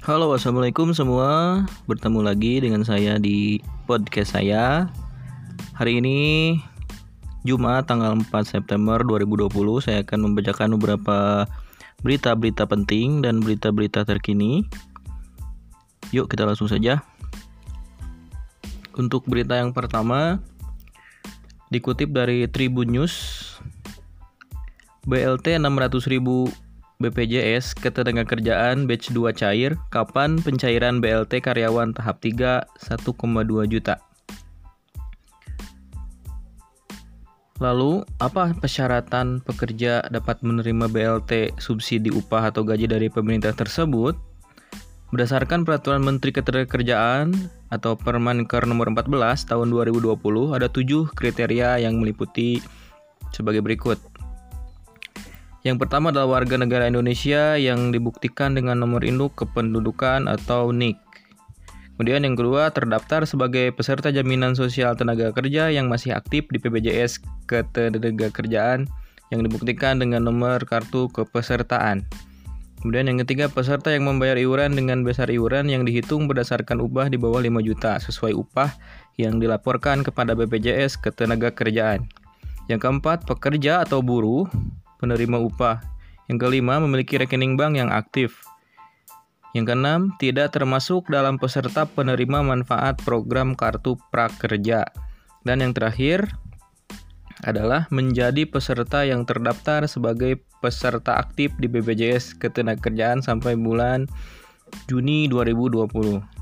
Halo, assalamualaikum semua. Bertemu lagi dengan saya di podcast saya. Hari ini Jumat tanggal 4 September 2020 saya akan membacakan beberapa berita-berita penting dan berita-berita terkini. Yuk kita langsung saja. Untuk berita yang pertama dikutip dari Tribun News BLT 600.000 BPJS Ketenagakerjaan Batch 2 cair, kapan pencairan BLT karyawan tahap 3 1,2 juta? Lalu, apa persyaratan pekerja dapat menerima BLT subsidi upah atau gaji dari pemerintah tersebut? Berdasarkan Peraturan Menteri Ketenagakerjaan atau Permenker nomor 14 tahun 2020, ada tujuh kriteria yang meliputi sebagai berikut. Yang pertama adalah warga negara Indonesia yang dibuktikan dengan nomor induk kependudukan atau NIK. Kemudian yang kedua terdaftar sebagai peserta jaminan sosial tenaga kerja yang masih aktif di BPJS Ketenagakerjaan yang dibuktikan dengan nomor kartu kepesertaan. Kemudian yang ketiga peserta yang membayar iuran dengan besar iuran yang dihitung berdasarkan upah di bawah 5 juta sesuai upah yang dilaporkan kepada BPJS Ketenagakerjaan. Yang keempat pekerja atau buruh penerima upah. Yang kelima, memiliki rekening bank yang aktif. Yang keenam, tidak termasuk dalam peserta penerima manfaat program kartu prakerja. Dan yang terakhir adalah menjadi peserta yang terdaftar sebagai peserta aktif di BPJS Ketenagakerjaan sampai bulan Juni 2020.